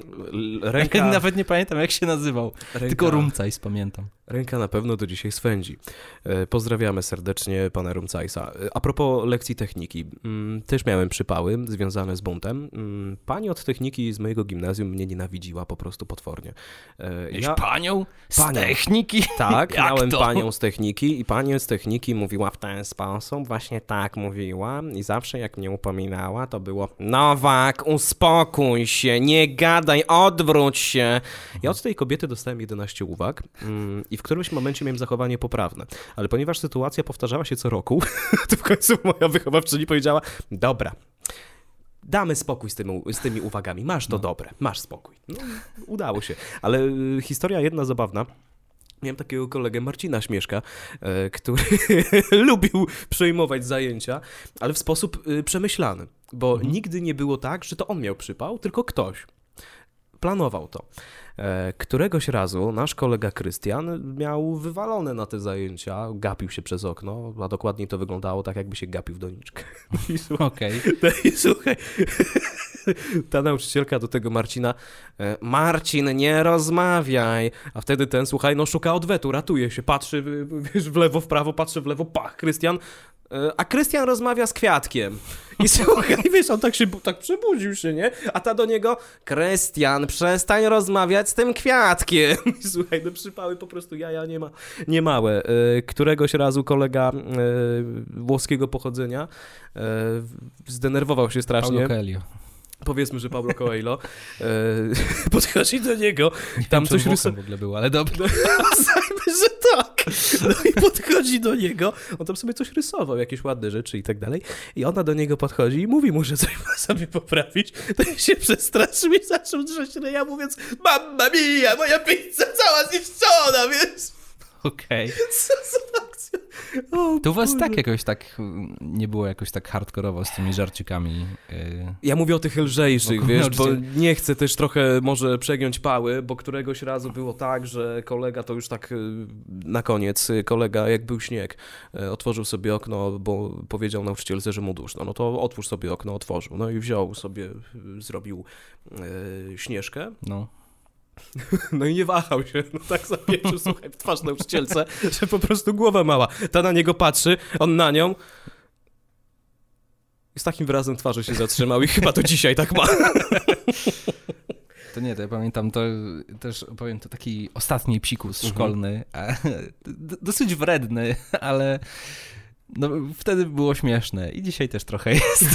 <laughs> Ręka,
Nawet nie pamiętam, jak się nazywał.
ręka,
Tylko Rumcajs pamiętam.
Ręka na pewno do dzisiaj swędzi. E, Pozdrawiamy serdecznie pana Rumcajsa. E, A propos lekcji techniki. mm, Też miałem przypały związane z buntem. Mm, Pani od techniki z mojego gimnazjum mnie nienawidziła po prostu potwornie. E,
Ja... Panią z
Panią.
techniki?
Tak, <laughs>
Jak
miałem
to?
panią z techniki i pani z techniki mówiła w ten sposób, właśnie tak mówiła i zawsze jak mnie upominała, to było Nowak, uspokój się, nie gadaj, odwróć się. Ja od tej kobiety dostałem 11 uwag mm, i w którymś momencie miałem zachowanie poprawne, ale ponieważ sytuacja powtarzała się co roku, <laughs> to w końcu moja wychowawczyni powiedziała, dobra, Damy spokój z tymi, z tymi uwagami. Masz to dobre, masz spokój. No, udało się. Ale y, historia jedna zabawna. Miałem takiego kolegę Marcina Śmieszka, e, który <laughs> lubił przejmować zajęcia, ale w sposób y, przemyślany, bo nigdy nie było tak, że to on miał przypał, tylko ktoś. Planował to. E, Któregoś razu nasz kolega Krystian miał wywalone na te zajęcia, gapił się przez okno, a dokładniej to wyglądało tak, jakby się gapił w doniczkę. <laughs> <laughs> I słuchaj,
Okej.
no i słuchaj, ta nauczycielka do tego Marcina, e, Marcin, nie rozmawiaj, a wtedy ten, słuchaj, no szuka odwetu, ratuje się, patrzy, w- wiesz, w lewo, w prawo, patrzy w lewo, pach, Krystian, a Krystian rozmawia z Kwiatkiem. I <laughs> słuchaj, wiesz, on tak się, tak przebudził się, nie? A ta do niego, Krystian, przestań rozmawiać z tym Kwiatkiem. <laughs> I słuchaj, no przypały po prostu jaja nie ma, nie małe. E, Któregoś razu kolega e, włoskiego pochodzenia e, zdenerwował się strasznie.
Paulo Coelho.
Powiedzmy, że Pablo Coelho e, <laughs> podchodzi do niego,
Nie
tam coś rysuje.
w ogóle było, ale dobra.
No, <laughs> że tak. No i podchodzi do niego, on tam sobie coś rysował, jakieś ładne rzeczy i tak dalej. I ona do niego podchodzi i mówi mu, że coś ma sobie poprawić. To się przestraszył i zaczął drzeć ryja, mówiąc Mamma mia, moja pizza cała zniszczona, wiesz?
Okej. <laughs>
Co za akcja? O,
To u was tak jakoś tak mm, nie było jakoś tak hardkorowo z tymi żarcikami. y,
Ja mówię o tych lżejszych,
Wokół
wiesz, bo nie chcę też trochę może przegiąć pały, bo któregoś razu było tak, że kolega to już tak y, na koniec, y, kolega jak był śnieg, otworzył sobie okno, bo powiedział nauczycielce, że mu duszno. No to otwórz sobie okno, otworzył. No i wziął sobie, zrobił y, śnieżkę,
No. <laughs>
no i nie wahał się, no tak zapieprzył, <laughs> słuchaj, w twarz nauczycielce, że po prostu głowa mała. Ta na niego patrzy, on na nią i z takim wyrazem twarzy się zatrzymał i chyba to dzisiaj tak ma. <laughs>
To nie, to ja pamiętam, to też powiem, to taki ostatni psikus
Mhm.
szkolny, d- dosyć wredny, ale no, wtedy było śmieszne i dzisiaj też trochę jest.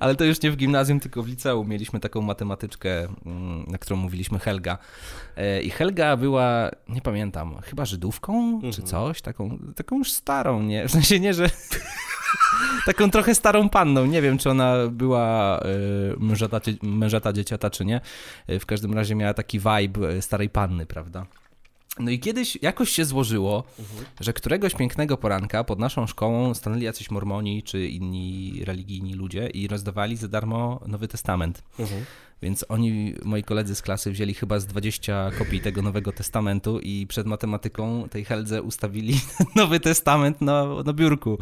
Ale to już nie w gimnazjum, tylko w liceum. Mieliśmy taką matematyczkę, mm, na którą mówiliśmy Helga. E, I Helga była, nie pamiętam, chyba Żydówką czy
Mhm.
coś, taką, taką już starą, nie? W sensie nie, że... <laughs> taką trochę starą panną. Nie wiem, czy ona była y, mężata, mężata dzieciata, czy nie. Y, W każdym razie miała taki vibe starej panny, prawda? No i kiedyś jakoś się złożyło, że któregoś pięknego poranka pod naszą szkołą stanęli jacyś mormoni czy inni religijni ludzie i rozdawali za darmo Nowy Testament. Więc oni, moi koledzy z klasy, wzięli chyba z 20 kopii tego Nowego Testamentu i przed matematyką tej Heldze ustawili <laughs> Nowy Testament na, na biurku.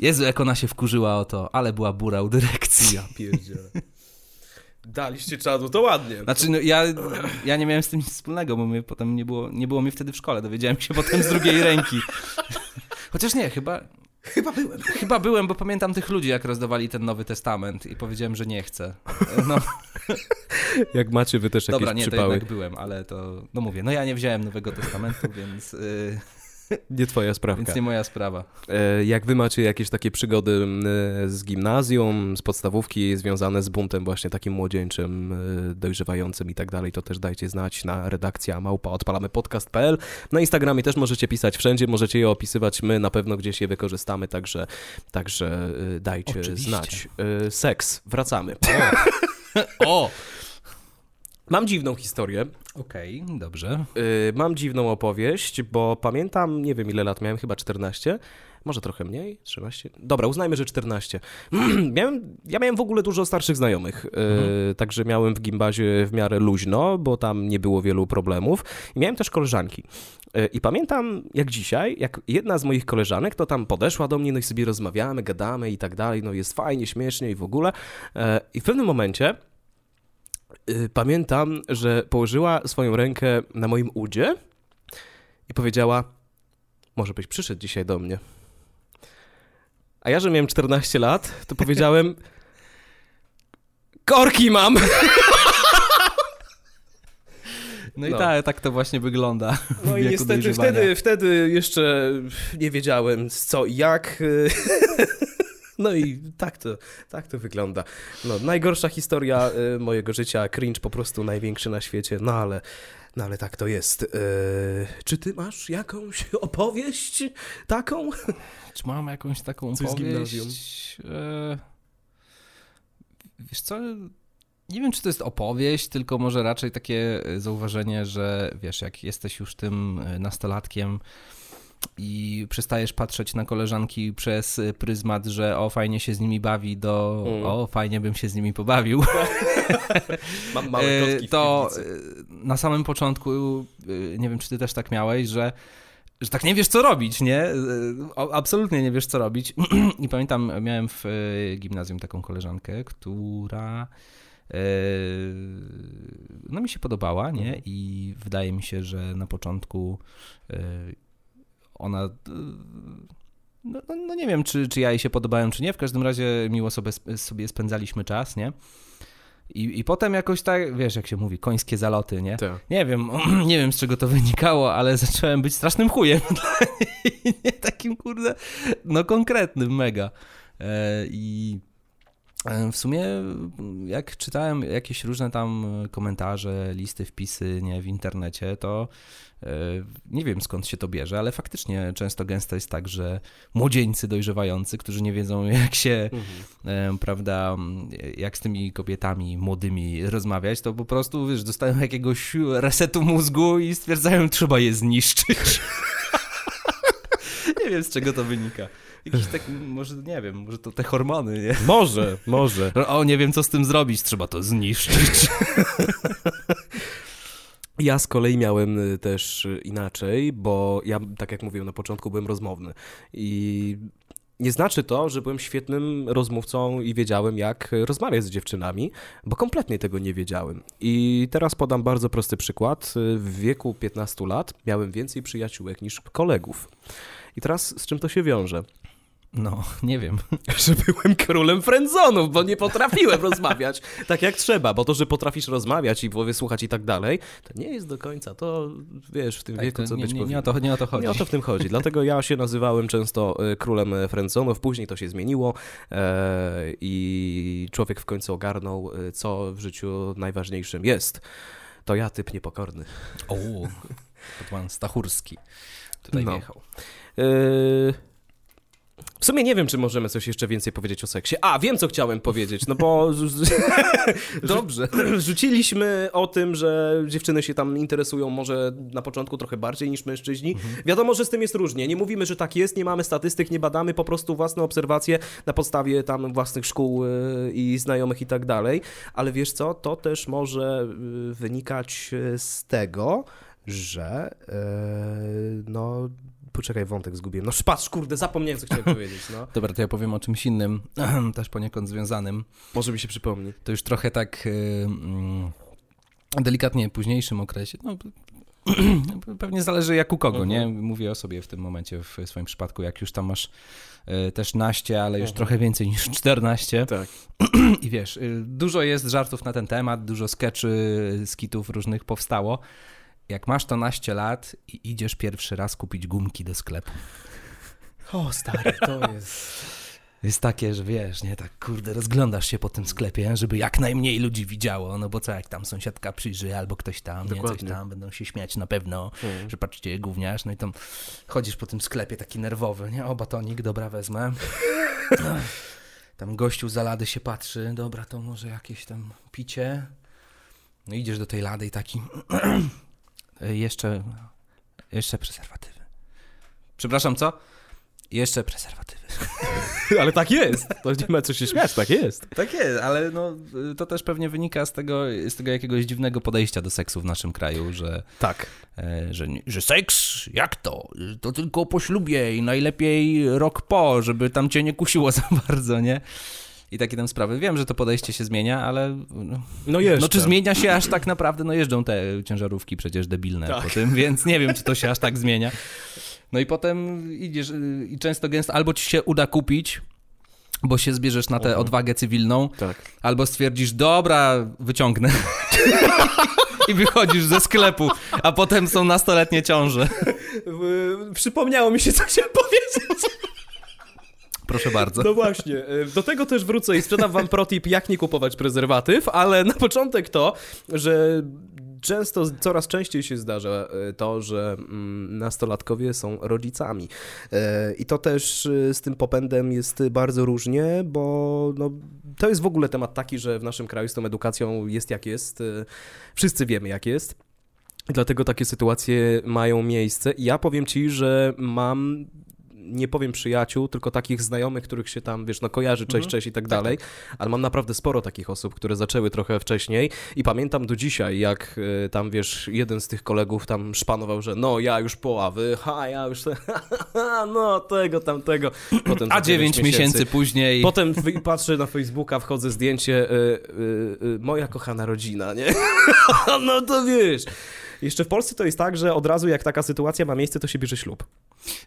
Jezu, jak ona się wkurzyła o to, ale była bura u dyrekcji.
Ja pierdzielę. Daliście czadu, to ładnie.
Znaczy, no, ja, ja nie miałem z tym nic wspólnego, bo mnie potem nie było, nie było mnie wtedy w szkole. Dowiedziałem się potem z drugiej ręki. <laughs> Chociaż nie, chyba,
Chyba byłem.
chyba byłem, bo pamiętam tych ludzi, jak rozdawali ten Nowy Testament i powiedziałem, że nie chcę. No, <laughs>
Jak macie wy też jakieś
dobra, nie, to
przypały,
jednak byłem, ale to, no mówię, no ja nie wziąłem Nowego Testamentu, więc, yy, <laughs>
nie twoja sprawka.
więc nie moja sprawa.
E, Jak wy macie jakieś takie przygody z gimnazjum, z podstawówki związane z buntem właśnie takim młodzieńczym, e, dojrzewającym i tak dalej, to też dajcie znać na redakcja małpa odpalamy podcast.pl. Na Instagramie też możecie pisać wszędzie, możecie je opisywać, my na pewno gdzieś je wykorzystamy, także, także e, dajcie
Oczywiście.
znać. Seks, wracamy.
O! <laughs>
Mam dziwną historię,
Okej, dobrze.
Y, mam dziwną opowieść, bo pamiętam, nie wiem ile lat miałem, chyba 14, może trochę mniej, 13. Dobra, uznajmy, że 14. <clears throat> miałem, ja miałem w ogóle dużo starszych znajomych, y, także miałem w gimbazie w miarę luźno, bo tam nie było wielu problemów. I miałem też koleżanki. Y, I pamiętam jak dzisiaj, jak jedna z moich koleżanek to tam podeszła do mnie, no i sobie rozmawiamy, gadamy i tak dalej, no jest fajnie, śmiesznie i w ogóle. E, I w pewnym momencie y, pamiętam, że położyła swoją rękę na moim udzie i powiedziała: Może byś przyszedł dzisiaj do mnie. A ja, że miałem 14 lat, to <laughs> powiedziałem: Korki mam!
No i
No.
tak, tak to właśnie wygląda.
No i niestety wtedy, wtedy jeszcze nie wiedziałem z co i jak. <laughs> No i tak to, tak to wygląda. No, najgorsza historia y, mojego życia, cringe po prostu największy na świecie, no ale, no ale tak to jest. Y, czy ty masz jakąś opowieść taką?
Czy mam jakąś taką
Coś
opowieść?
gimnazjum.
E, Wiesz co, nie wiem, czy to jest opowieść, tylko może raczej takie e, zauważenie, że wiesz, jak jesteś już tym e, nastolatkiem i przestajesz patrzeć na koleżanki przez e, pryzmat, że o, fajnie się z nimi bawi, do
Mm.
o, fajnie bym się z nimi pobawił.
Mam małe kotki w
to
piwnicy.
e, na samym początku, e, nie wiem, czy ty też tak miałeś, że że tak nie wiesz, co robić, nie? Absolutnie nie wiesz, co robić. <clears throat> I pamiętam, miałem w gimnazjum taką koleżankę, która no mi się podobała, nie?
Mhm.
I wydaje mi się, że na początku ona... e, No, no, no nie wiem, czy, czy ja jej się podobałem, czy nie. W każdym razie miło sobie, sobie spędzaliśmy czas, nie? I, I potem jakoś tak, wiesz, jak się mówi, końskie zaloty, nie?
Tak.
Nie wiem, <clears throat> nie wiem z czego to wynikało, ale <laughs> zacząłem być strasznym chujem. <laughs> Nie takim, kurde, no konkretnym, mega. E, I w sumie jak czytałem jakieś różne tam komentarze, listy, wpisy nie, w internecie, to e, nie wiem skąd się to bierze, ale faktycznie często gęsto jest tak, że młodzieńcy dojrzewający, którzy nie wiedzą <laughs> jak się e, prawda, jak z tymi kobietami młodymi rozmawiać, to po prostu, wiesz, dostają jakiegoś resetu mózgu i stwierdzają, trzeba je zniszczyć. <laughs> nie wiem, z czego to wynika. Jakiś tak, może, nie wiem, może to te hormony, nie?
Może, może.
O, nie wiem, co z tym zrobić, trzeba to zniszczyć. <laughs>
Ja z kolei miałem y, też y, inaczej, bo ja, tak jak mówiłem na początku, byłem rozmowny i nie znaczy to, że byłem świetnym rozmówcą i wiedziałem, jak rozmawiać z dziewczynami, bo kompletnie tego nie wiedziałem. I teraz podam bardzo prosty przykład. W wieku 15 lat miałem więcej przyjaciółek niż kolegów. I teraz z czym to się wiąże?
No, <laughs> nie wiem. <laughs>
że byłem królem frędzonów, bo nie potrafiłem <laughs> rozmawiać tak jak trzeba, bo to, że potrafisz rozmawiać i wysłuchać i tak dalej, to nie jest do końca to, wiesz, w tym
Tak,
wieku, co
nie,
być
nie,
powinno.
nie, o to, nie o to chodzi.
Nie o to w tym chodzi. Dlatego ja się nazywałem często e, królem frędzonów, później to się zmieniło e, i człowiek w końcu ogarnął, e, co w życiu najważniejszym jest. To ja, typ niepokorny.
O, pan Stachurski tutaj
No.
wjechał.
E, w sumie nie wiem, czy możemy coś jeszcze więcej powiedzieć o seksie. A, wiem, co chciałem powiedzieć, no bo... <laughs> Dobrze. <laughs> Rzuciliśmy o tym, że dziewczyny się tam interesują może na początku trochę bardziej niż mężczyźni. Wiadomo, że z tym jest różnie. Nie mówimy, że tak jest, nie mamy statystyk, nie badamy, po prostu własne obserwacje na podstawie tam własnych szkół y, i znajomych i tak dalej. Ale wiesz co, to też może y, wynikać y, z tego, że no poczekaj, wątek zgubiłem. No patrz, kurde, zapomniałem, co chciałem <laughs> powiedzieć, no.
Dobra, to ja powiem o czymś innym, <clears throat> też poniekąd związanym.
Może mi się przypomni.
To już trochę tak y, mm, delikatnie późniejszym okresie. No, <clears throat> pewnie zależy jak u kogo, nie? Mówię o sobie w tym momencie, w swoim przypadku, jak już tam masz y, też naście, ale już trochę więcej niż 14.
Tak. <clears throat>
I wiesz, y, dużo jest żartów na ten temat, dużo skeczy, skitów różnych powstało. Jak masz to naście lat i idziesz pierwszy raz kupić gumki do sklepu.
O, stary, to jest...
Jest takie, że wiesz, nie, tak kurde, rozglądasz się po tym sklepie, żeby jak najmniej ludzi widziało, no bo co, jak tam sąsiadka przyjrzy albo ktoś tam, nie, coś tam, będą się śmiać na pewno,
Mm.
że patrzcie, gówniarz, no i tam chodzisz po tym sklepie taki nerwowy, nie, o, batonik, dobra, wezmę. Tam gościu za lady się patrzy, dobra, to może jakieś tam picie. No idziesz do tej lady i taki, <clears throat> jeszcze, jeszcze prezerwatywy. Przepraszam, co? Jeszcze prezerwatywy. <laughs>
Ale tak jest. To nie ma co się śmiać, tak jest.
Tak jest, ale no, to też pewnie wynika z tego, z tego jakiegoś dziwnego podejścia do seksu w naszym kraju, że,
Tak.
e, że, że seks, jak to? To tylko po ślubie i najlepiej rok po, żeby tam cię nie kusiło <laughs> za bardzo, nie? I takie tam sprawy. Wiem, że to podejście się zmienia, ale no,
No jeszcze.
no czy zmienia się aż tak naprawdę? No jeżdżą te ciężarówki przecież debilne
Tak.
po tym, więc nie wiem, czy to się aż tak zmienia. No i potem idziesz y, i często gęsto albo ci się uda kupić, bo się zbierzesz na tę odwagę cywilną,
Tak.
albo stwierdzisz, dobra, wyciągnę. <laughs> I wychodzisz ze sklepu, a potem są nastoletnie ciąże.
Przypomniało mi się, co chciałem powiedzieć.
Proszę bardzo.
No właśnie, e, do tego też wrócę i sprzedam wam protip, jak nie kupować prezerwatyw, ale na początek to, że często, coraz częściej się zdarza e, to, że mm, nastolatkowie są rodzicami. E, I to też z tym popędem jest bardzo różnie, bo no, to jest w ogóle temat taki, że w naszym kraju z tą edukacją jest jak jest. Wszyscy wiemy jak jest. Dlatego takie sytuacje mają miejsce. I ja powiem ci, że mam nie powiem przyjaciół, tylko takich znajomych, których się tam, wiesz, no kojarzy, cześć, cześć i tak dalej, ale mam naprawdę sporo takich osób, które zaczęły trochę wcześniej i pamiętam do dzisiaj, jak y, tam, wiesz, jeden z tych kolegów tam szpanował, że no, ja już poławy, ha, ja już, <laughs> no, tego, tamtego. Potem
A 9
dziewięć
miesięcy później.
Potem patrzę na Facebooka, wchodzę zdjęcie, y, y, y, moja kochana rodzina, nie? <laughs> no to wiesz. Jeszcze w Polsce to jest tak, że od razu jak taka sytuacja ma miejsce, to się bierze ślub.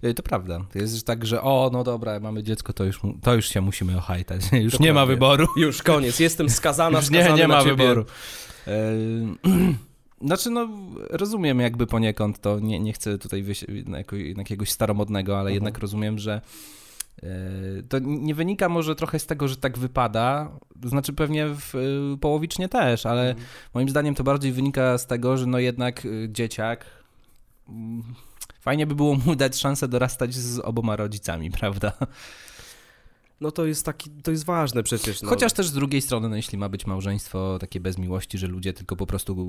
Y, To prawda. To jest tak, że o, no dobra, mamy dziecko, to już, to już się musimy ohajtać. <laughs> Już nie ma
Dokładnie.
wyboru.
Już koniec, jestem skazana, <laughs>
Już nie, nie ma
ciebie.
wyboru. E, <clears throat> Znaczy, no, rozumiem jakby poniekąd to, nie, nie chcę tutaj wyjść na, jakiegoś staromodnego, ale
Mhm.
jednak rozumiem, że to nie wynika może trochę z tego, że tak wypada, znaczy pewnie w, e, połowicznie też, ale
Mhm.
moim zdaniem to bardziej wynika z tego, że no jednak e, dzieciak mm, fajnie by było mu dać szansę dorastać z oboma rodzicami, <laughs> prawda?
No to jest taki, to jest ważne przecież. No.
Chociaż też z drugiej strony, no jeśli ma być małżeństwo takie bez miłości, że ludzie tylko po prostu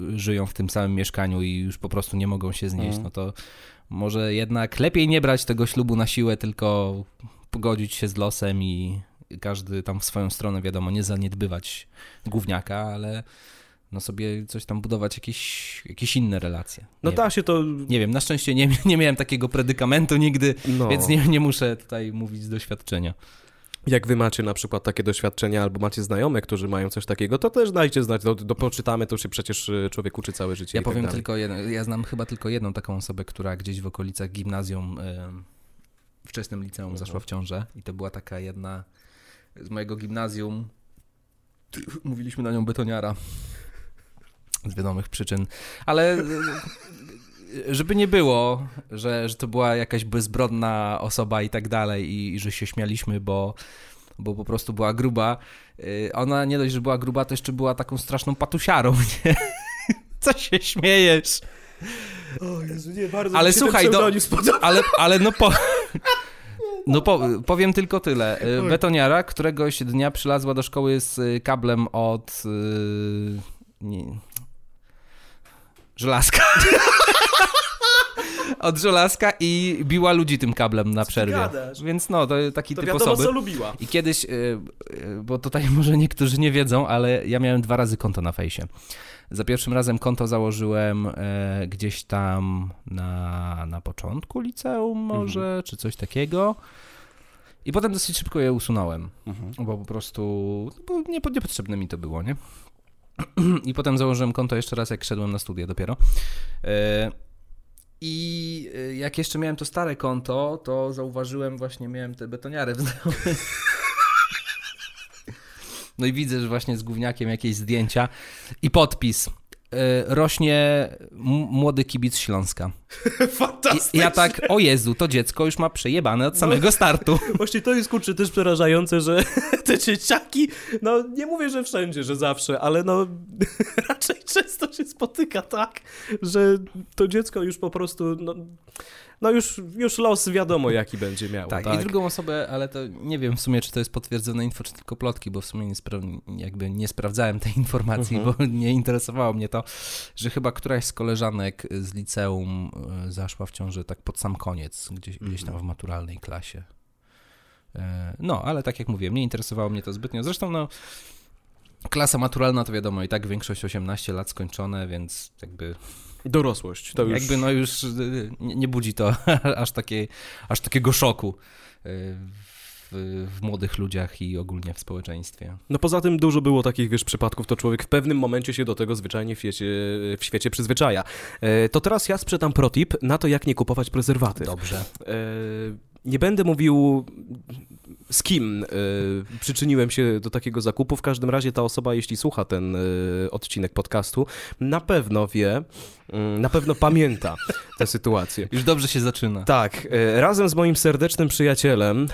y, żyją w tym samym mieszkaniu i już po prostu nie mogą się znieść,
Mhm.
no to może jednak lepiej nie brać tego ślubu na siłę, tylko pogodzić się z losem i każdy tam w swoją stronę, wiadomo, nie zaniedbywać gówniaka, ale no sobie coś tam budować, jakieś, jakieś inne relacje.
No
nie,
da się to...
nie wiem, na szczęście nie, <laughs> nie miałem takiego predykamentu nigdy,
No.
więc nie, nie muszę tutaj mówić z doświadczenia.
Jak wy macie na przykład takie doświadczenia, albo macie znajomych, którzy mają coś takiego, to też dajcie znać, do, do poczytamy, to się przecież y, człowiek uczy całe życie
Ja
tak
powiem
dalej.
tylko jedno, ja znam chyba tylko jedną taką osobę, która gdzieś w okolicach gimnazjum, em, wczesnym liceum zaszła w ciążę i to była taka jedna z mojego gimnazjum, mówiliśmy na nią betoniara z wiadomych przyczyn, ale e, żeby nie było, że, że to była jakaś bezbrodna osoba i tak dalej i, i że się śmialiśmy, bo bo po prostu była gruba. y, Ona nie dość, że była gruba, to jeszcze była taką straszną patusiarą, <laughs> nie? Co się śmiejesz?
O Jezu, nie, bardzo
Ale
mi się ten
słuchaj, do-. Ale, ale no po... <laughs> No po, powiem tylko tyle. Y, Betoniara któregoś dnia przylazła do szkoły z kablem od... Yy, nie, żelazka. <laughs> od żelazka i biła ludzi tym kablem na przerwie. Więc no, to taki
To
typ
wiadomo,
osoby.
co lubiła.
I kiedyś, y, y, bo tutaj <laughs> może niektórzy nie wiedzą, ale ja miałem dwa razy konto na fejsie. Za pierwszym razem konto założyłem e, gdzieś tam na, na początku liceum może, czy coś takiego. I potem dosyć szybko je usunąłem, bo po prostu no, bo niepo- niepotrzebne mi to było, nie? <clears throat> I potem założyłem konto jeszcze raz, jak szedłem na studia dopiero. E, I e, jak jeszcze miałem to stare konto, to zauważyłem właśnie, miałem te betoniary w. <laughs> No i widzę, że właśnie z gówniakiem jakieś zdjęcia i podpis. E, Rośnie młody kibic Śląska. <laughs>
Fantastycznie.
ja tak, o Jezu, to dziecko już ma przejebane od samego startu. <laughs>
Właśnie to jest kurczę też przerażające, że <laughs> te dzieciaki, no nie mówię, że wszędzie, że zawsze, ale no raczej często się spotyka tak, że to dziecko już po prostu, no, no już, już los wiadomo jaki będzie miało.
Tak,
Tak,
i drugą osobę, ale to nie wiem w sumie, czy to jest potwierdzone info, czy tylko plotki, bo w sumie nie, spra- jakby nie sprawdzałem tej informacji,
Mhm.
bo nie interesowało mnie to, że chyba któraś z koleżanek z liceum e, zaszła w ciąży tak pod sam koniec, gdzieś, gdzieś
Mhm.
tam w maturalnej klasie. E, No, ale tak jak mówiłem, nie interesowało mnie to zbytnio. Zresztą, no, klasa maturalna to wiadomo, i tak większość 18 lat skończone, więc jakby
Dorosłość, to już...
jakby no już y, nie, nie budzi to <laughs> aż, takiej, aż takiego szoku y, w, w młodych ludziach i ogólnie w społeczeństwie.
No poza tym dużo było takich, wiesz, przypadków, to człowiek w pewnym momencie się do tego zwyczajnie w świecie, w świecie przyzwyczaja. E, to teraz ja sprzedam protip na to, jak nie kupować prezerwatyw.
Dobrze.
E, nie będę mówił z kim e, przyczyniłem się do takiego zakupu. W każdym razie ta osoba, jeśli słucha ten e, odcinek podcastu, na pewno wie, mm, na pewno pamięta <laughs> tę sytuację.
Już dobrze się zaczyna.
Tak, e, razem z moim serdecznym przyjacielem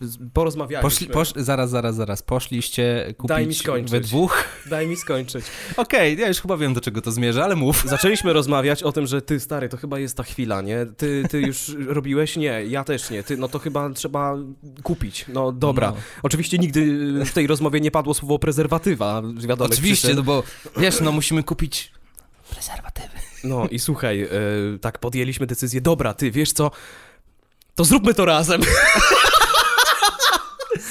z- porozmawialiśmy.
Poszli, posz, zaraz, zaraz, zaraz. Poszliście
Daj mi
kupić
skończyć.
we dwóch?
Daj mi skończyć.
Okej, ja już chyba wiem, do czego to zmierza, ale mów.
Zaczęliśmy rozmawiać o tym, że ty stary, to chyba jest ta chwila, nie? Ty, ty już robiłeś? Nie, ja też nie. Ty, no to chyba trzeba kupić. No dobra.
No.
Oczywiście nigdy w tej rozmowie nie padło słowo prezerwatywa. z wiadomych
Oczywiście,
przyczyn.
no bo wiesz, no musimy kupić prezerwatywy.
No i słuchaj, e, tak podjęliśmy decyzję, dobra, ty, wiesz co, to zróbmy to razem. <laughs>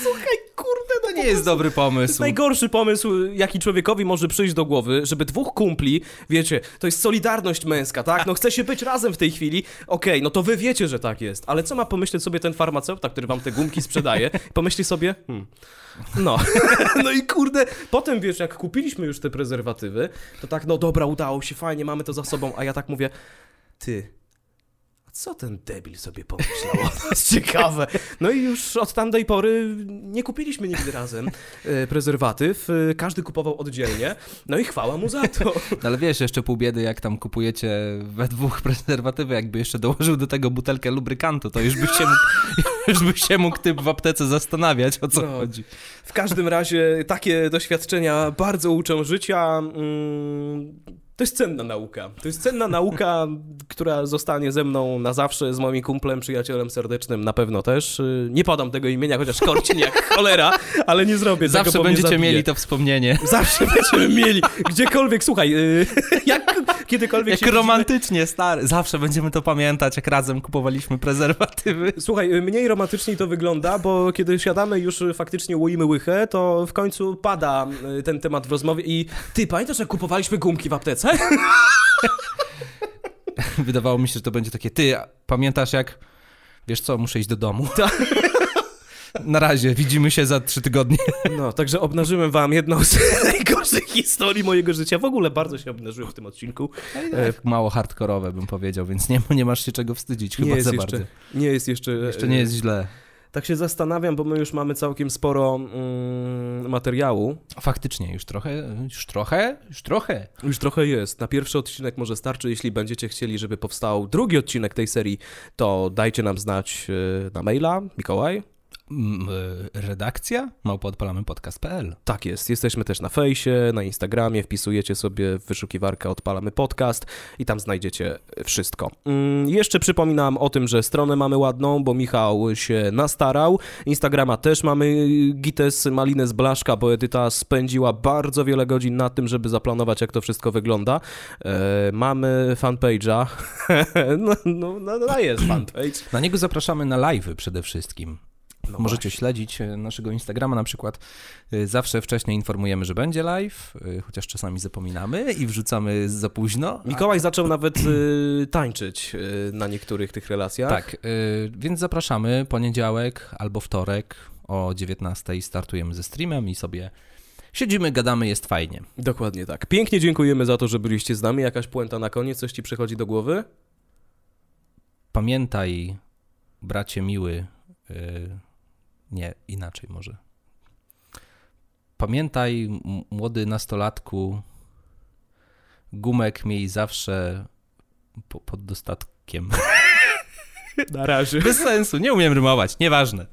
słuchaj, kurde, no
To nie jest dobry
To jest
pomysł.
najgorszy pomysł, jaki człowiekowi może przyjść do głowy, żeby dwóch kumpli, wiecie, to jest solidarność męska, tak? No chce się być razem w tej chwili, okej, no to wy wiecie, że tak jest, ale co ma pomyśleć sobie ten farmaceuta, który wam te gumki sprzedaje? Pomyśli sobie, hmm, no, <laughs> no i kurde, potem wiesz, jak kupiliśmy już te prezerwatywy, to tak, no dobra, udało się, fajnie, mamy to za sobą, a ja tak mówię, ty... Co ten debil sobie pomyślał? <laughs> To jest ciekawe. No i już od tamtej pory nie kupiliśmy nigdy razem e, prezerwatyw. E, Każdy kupował oddzielnie. No i chwała mu za to. <laughs>
No Ale wiesz, jeszcze pół biedy, jak tam kupujecie we dwóch <laughs> prezerwatywy, jakby jeszcze dołożył do tego butelkę lubrykantu, to już byś się mógł, już byś się mógł typ w aptece zastanawiać, o co
No.
chodzi.
W każdym razie takie doświadczenia bardzo uczą życia. To jest cenna nauka. To jest cenna nauka, która zostanie ze mną na zawsze, z moim kumplem, przyjacielem serdecznym na pewno też. Y, Nie podam tego imienia, chociaż korci mnie jak <laughs> cholera, ale nie zrobię tego,
Zawsze
bo mnie
będziecie mieli to wspomnienie.
Zawsze będziemy mieli. Gdziekolwiek, słuchaj, y, <laughs> jak kiedykolwiek
Jak
się widzimy-
romantycznie, stary. Zawsze będziemy to pamiętać, jak razem kupowaliśmy prezerwatywy.
Słuchaj, y, mniej romantycznie to wygląda, bo kiedy siadamy już y, faktycznie łoimy łychę, to w końcu pada y, ten temat w rozmowie i ty, pamiętasz jak kupowaliśmy gumki w aptece? <laughs>
Wydawało mi się, że to będzie takie, ty, pamiętasz jak, wiesz co, muszę iść do domu. Na razie, widzimy się za trzy tygodnie.
No, także obnażyłem wam jedną z <laughs> najgorszych historii mojego życia. W ogóle bardzo się obnażyłem w tym odcinku. E,
Mało hardkorowe bym powiedział, więc nie, nie masz się czego wstydzić chyba
nie jest
za
jeszcze,
bardzo.
nie jest jeszcze...
Jeszcze nie jest źle.
Tak się zastanawiam, bo my już mamy całkiem sporo mm, materiału.
Faktycznie, już trochę, już trochę, już trochę.
Już trochę jest. Na pierwszy odcinek może starczy. Jeśli będziecie chcieli, żeby powstał drugi odcinek tej serii, to dajcie nam znać e, na maila. Mikołaj?
Y, redakcja małpoodpalamy podcast.pl.
Tak jest, jesteśmy też na fejsie, na Instagramie, wpisujecie sobie w wyszukiwarkę Odpalamy Podcast i tam znajdziecie wszystko. Mm, jeszcze przypominam o tym, że stronę mamy ładną, bo Michał się nastarał. Instagrama też mamy Gites Malines Blaszka, bo Edyta spędziła bardzo wiele godzin na tym, żeby zaplanować, jak to wszystko wygląda. E, mamy fanpage'a. <laughs> no, no, no, no jest fanpage.
Na niego zapraszamy na live'y przede wszystkim.
No
Możecie śledzić e, naszego Instagrama na przykład. Y, Zawsze wcześniej informujemy, że będzie live, y, chociaż czasami zapominamy i wrzucamy za późno.
Mikołaj zaczął nawet tańczyć na niektórych tych relacjach.
Tak, więc zapraszamy poniedziałek albo wtorek o 19 startujemy ze streamem i sobie siedzimy, gadamy, jest fajnie.
Dokładnie tak. Pięknie dziękujemy za to, że byliście z nami. Jakaś puenta na koniec, coś ci przychodzi do głowy?
Pamiętaj, bracie miły, y, nie, inaczej może. Pamiętaj, młody nastolatku, gumek miej zawsze po, pod dostatkiem. <laughs>
Na razie.
Bez sensu, nie umiem rymować, nieważne.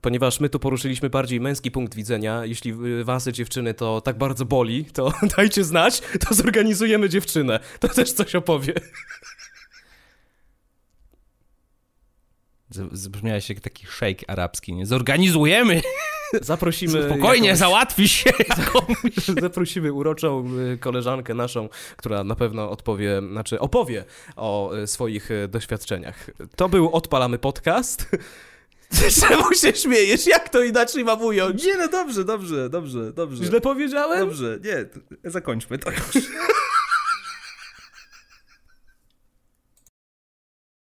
Ponieważ my tu poruszyliśmy bardziej męski punkt widzenia, jeśli was, dziewczyny, to tak bardzo boli, to <laughs> dajcie znać, to zorganizujemy dziewczynę. To też coś opowie.
Z- Zabrzmiałeś jak taki szejk arabski, nie? Zorganizujemy! <laughs>
Zaprosimy. <laughs>
Spokojnie,
jakąś-
załatwi się! <laughs>
Zaprosimy uroczą y, koleżankę naszą, która na pewno odpowie, znaczy opowie o y, swoich y, doświadczeniach. To był Odpalamy Podcast. Czemu się śmiejesz? Jak to inaczej mam ująć?
Nie, no dobrze, dobrze, dobrze, dobrze.
Źle powiedziałem?
Dobrze, nie, zakończmy to już.